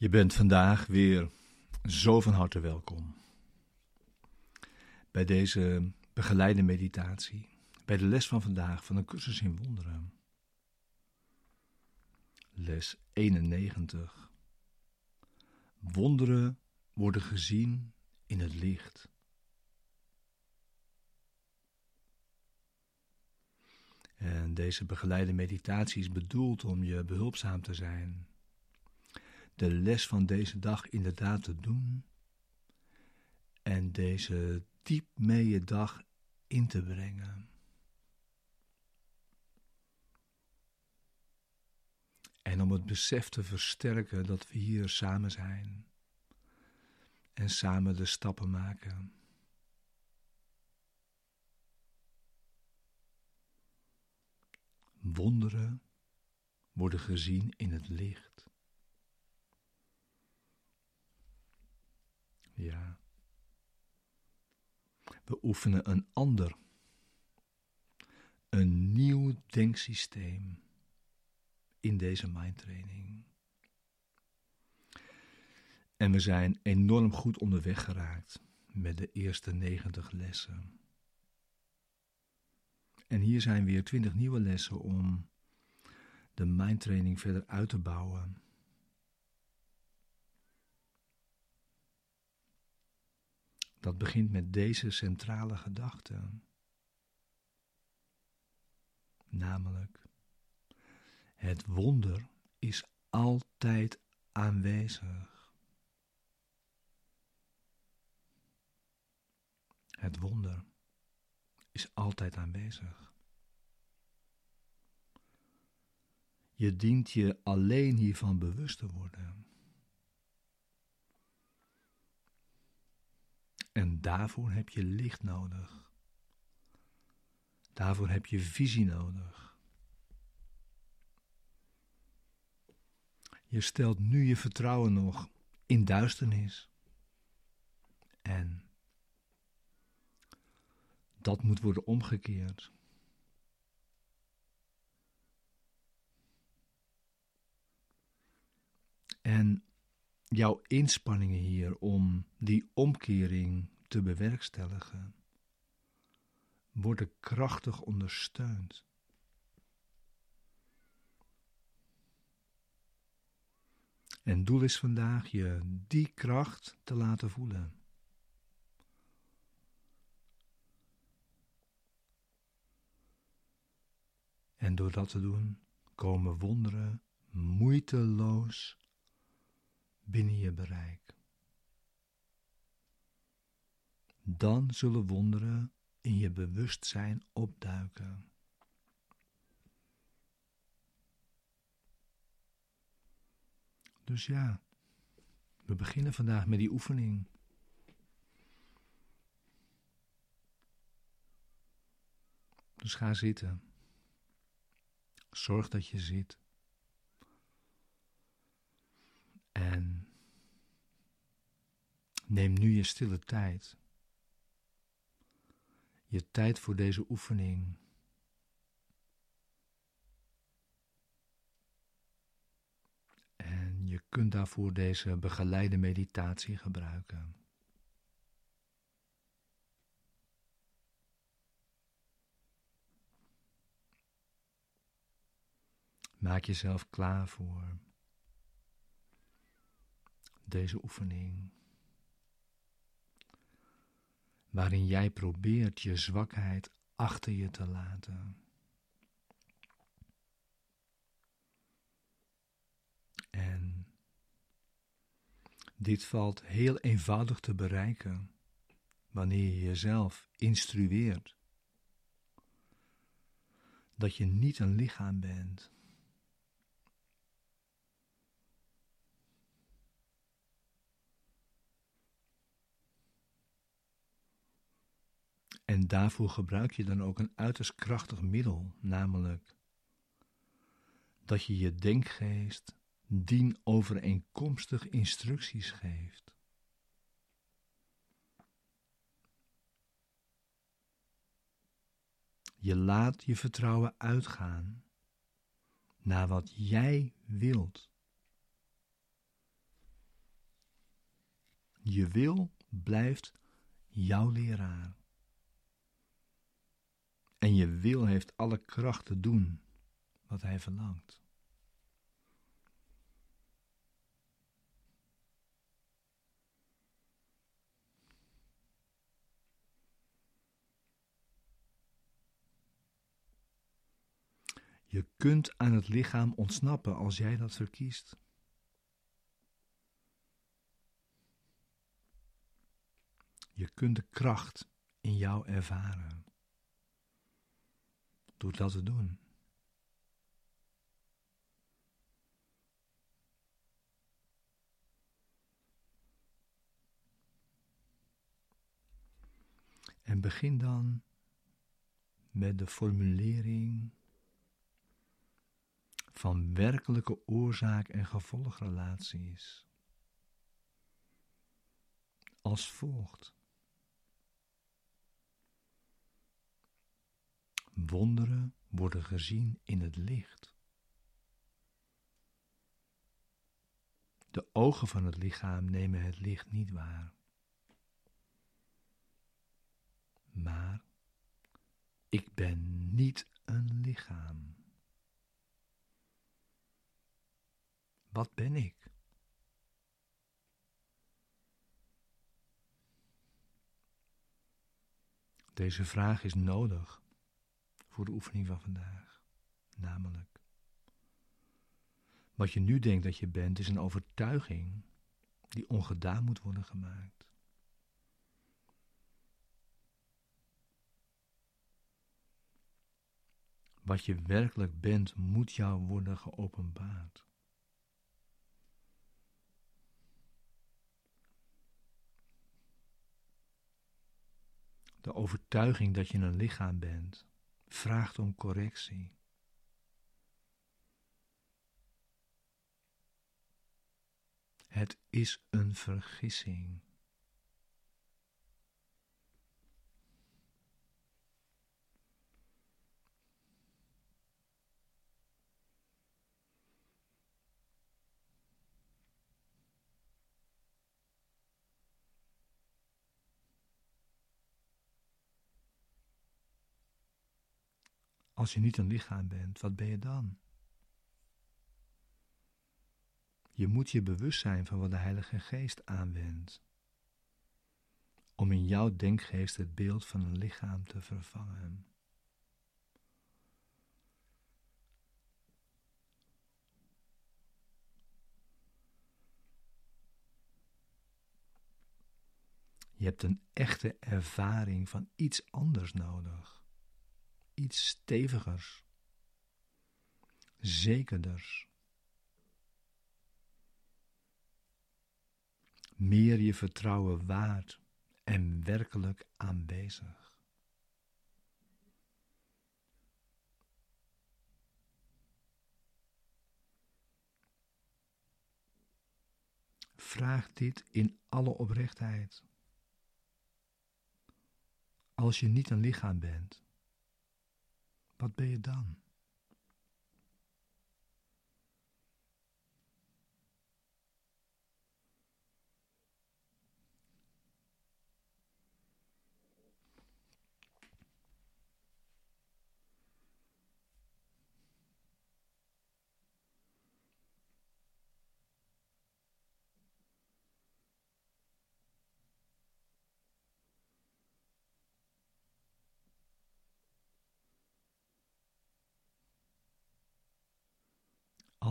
Je bent vandaag weer zo van harte welkom bij deze begeleide meditatie, bij de les van vandaag van een cursus in wonderen. Les 91. Wonderen worden gezien in het licht. En deze begeleide meditatie is bedoeld om je behulpzaam te zijn de les van deze dag inderdaad te doen en deze diep mee dag in te brengen. En om het besef te versterken dat we hier samen zijn en samen de stappen maken. Wonderen worden gezien in het licht. Ja. We oefenen een ander, een nieuw denksysteem in deze mindtraining. En we zijn enorm goed onderweg geraakt met de eerste 90 lessen. En hier zijn weer 20 nieuwe lessen om de mindtraining verder uit te bouwen dat begint met deze centrale gedachte. Namelijk, het wonder is altijd aanwezig. Het wonder is altijd aanwezig. Je dient je alleen hiervan bewust te worden. En daarvoor heb je licht nodig. Daarvoor heb je visie nodig. Je stelt nu je vertrouwen nog in duisternis. En dat moet worden omgekeerd. En jouw inspanningen hier om die omkering te bewerkstelligen, worden krachtig ondersteund. En doel is vandaag je die kracht te laten voelen. En door dat te doen komen wonderen moeiteloos binnen je bereik. Dan zullen wonderen in je bewustzijn opduiken. Dus ja, we beginnen vandaag met die oefening. Dus ga zitten. Zorg dat je zit. Neem nu je stille tijd. Je tijd voor deze oefening. En je kunt daarvoor deze begeleide meditatie gebruiken. Maak jezelf klaar voor deze oefening, waarin jij probeert je zwakheid achter je te laten. En dit valt heel eenvoudig te bereiken wanneer je jezelf instrueert dat je niet een lichaam bent En daarvoor gebruik je dan ook een uiterst krachtig middel, namelijk dat je je denkgeest dien overeenkomstig instructies geeft. Je laat je vertrouwen uitgaan naar wat jij wilt. Je wil blijft jouw leraar. En je wil heeft alle kracht te doen wat hij verlangt. Je kunt aan het lichaam ontsnappen als jij dat verkiest. Je kunt de kracht in jou ervaren. Door dat te doen. En begin dan met de formulering van werkelijke oorzaak- en gevolgrelaties. Als volgt. Wonderen worden gezien in het licht. De ogen van het lichaam nemen het licht niet waar. Maar ik ben niet een lichaam. Wat ben ik? Deze vraag is nodig voor de oefening van vandaag. Namelijk, wat je nu denkt dat je bent, is een overtuiging die ongedaan moet worden gemaakt. Wat je werkelijk bent, moet jou worden geopenbaard. De overtuiging dat je een lichaam bent, vraagt om correctie. Het is een vergissing. Als je niet een lichaam bent, wat ben je dan? Je moet je bewust zijn van wat de Heilige Geest aanwendt. Om in jouw denkgeest het beeld van een lichaam te vervangen. Je hebt een echte ervaring van iets anders nodig iets stevigers, zekerders. Meer je vertrouwen waard en werkelijk aanwezig. Vraag dit in alle oprechtheid. Als je niet een lichaam bent, wat ben je dan?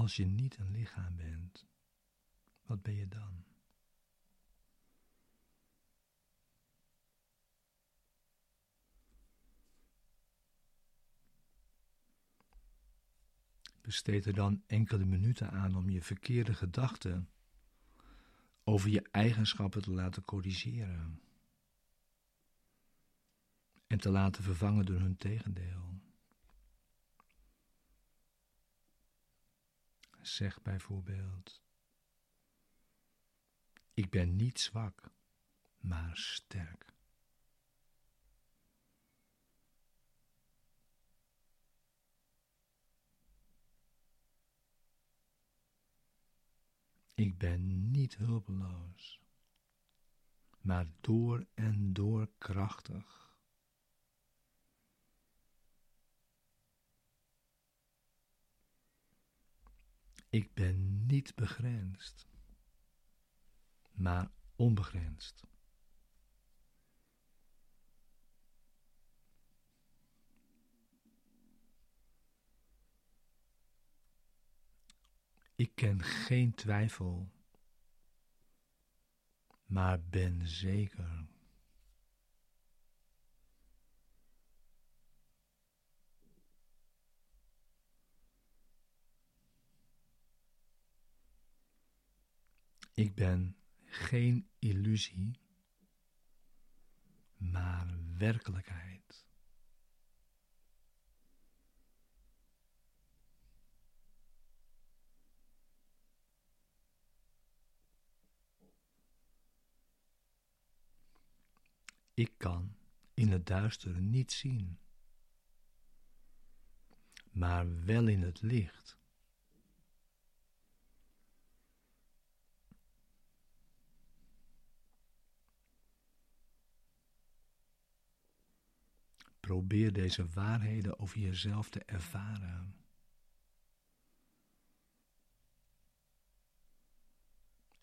Als je niet een lichaam bent, wat ben je dan? Besteed er dan enkele minuten aan om je verkeerde gedachten over je eigenschappen te laten corrigeren en te laten vervangen door hun tegendeel. Zeg bijvoorbeeld: Ik ben niet zwak, maar sterk. Ik ben niet hulpeloos, maar door en door krachtig. Ik ben niet begrensd, maar onbegrensd. Ik ken geen twijfel, maar ben zeker. Ik ben geen illusie, maar werkelijkheid. Ik kan in het duister niet zien, maar wel in het licht. Probeer deze waarheden over jezelf te ervaren.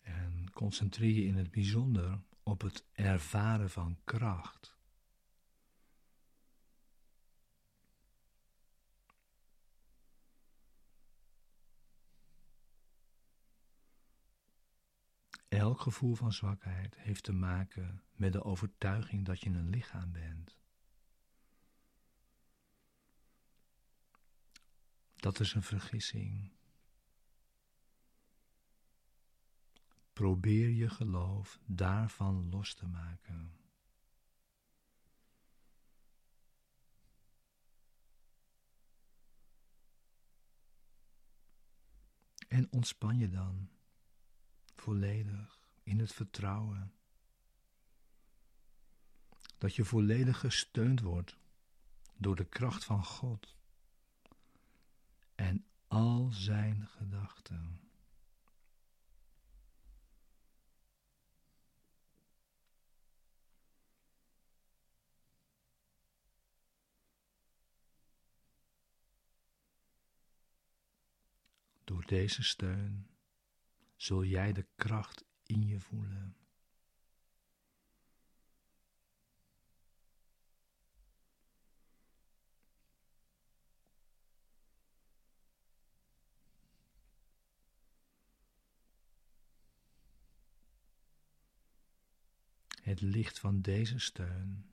En concentreer je in het bijzonder op het ervaren van kracht. Elk gevoel van zwakheid heeft te maken met de overtuiging dat je een lichaam bent. Dat is een vergissing. Probeer je geloof daarvan los te maken. En ontspan je dan volledig in het vertrouwen dat je volledig gesteund wordt door de kracht van God al zijn gedachten. Door deze steun zul jij de kracht in je voelen. Het licht van deze steun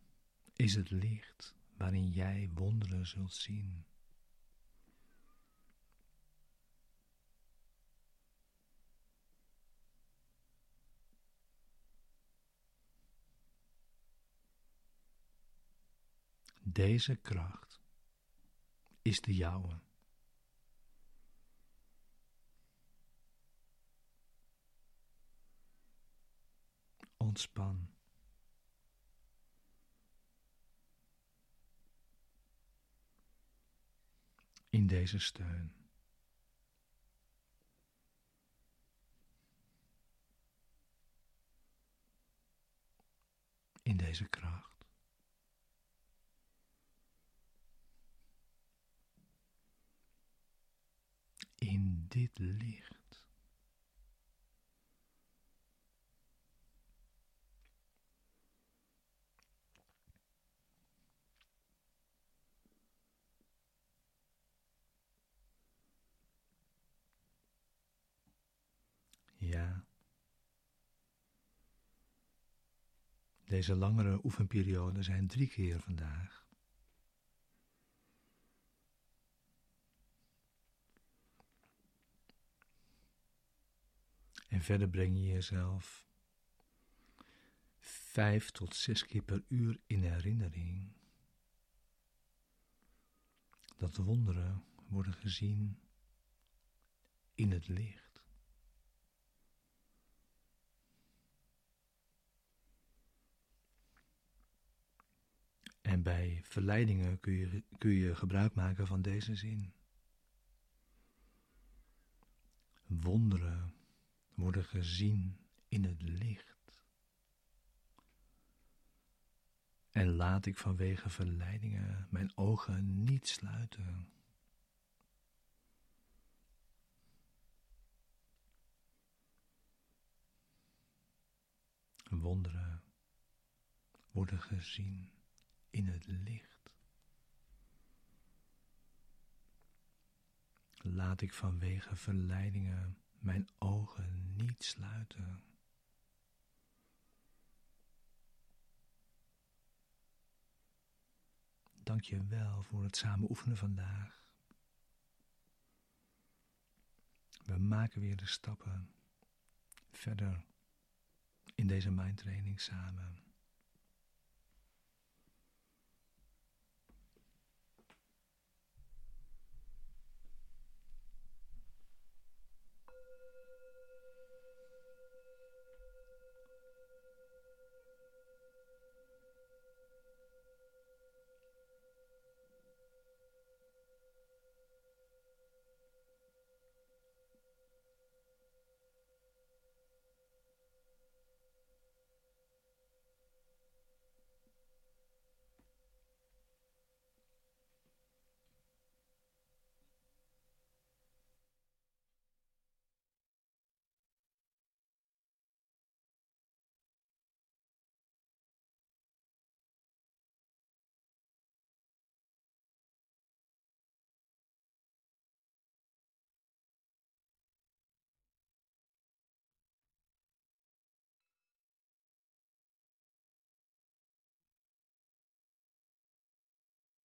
is het licht waarin jij wonderen zult zien. Deze kracht is de jouwe. Ontspan. In deze steun. In deze kracht. in dit licht. Ja. Deze langere oefenperiode zijn drie keer vandaag. En verder breng je jezelf vijf tot zes keer per uur in herinnering. Dat wonderen worden gezien in het licht. En bij verleidingen kun je, kun je gebruik maken van deze zin. Wonderen worden gezien in het licht. En laat ik vanwege verleidingen mijn ogen niet sluiten. Wonderen worden gezien in het licht. Laat ik vanwege verleidingen mijn ogen niet sluiten. Dank je wel voor het samen oefenen vandaag. We maken weer de stappen verder in deze mindtraining samen.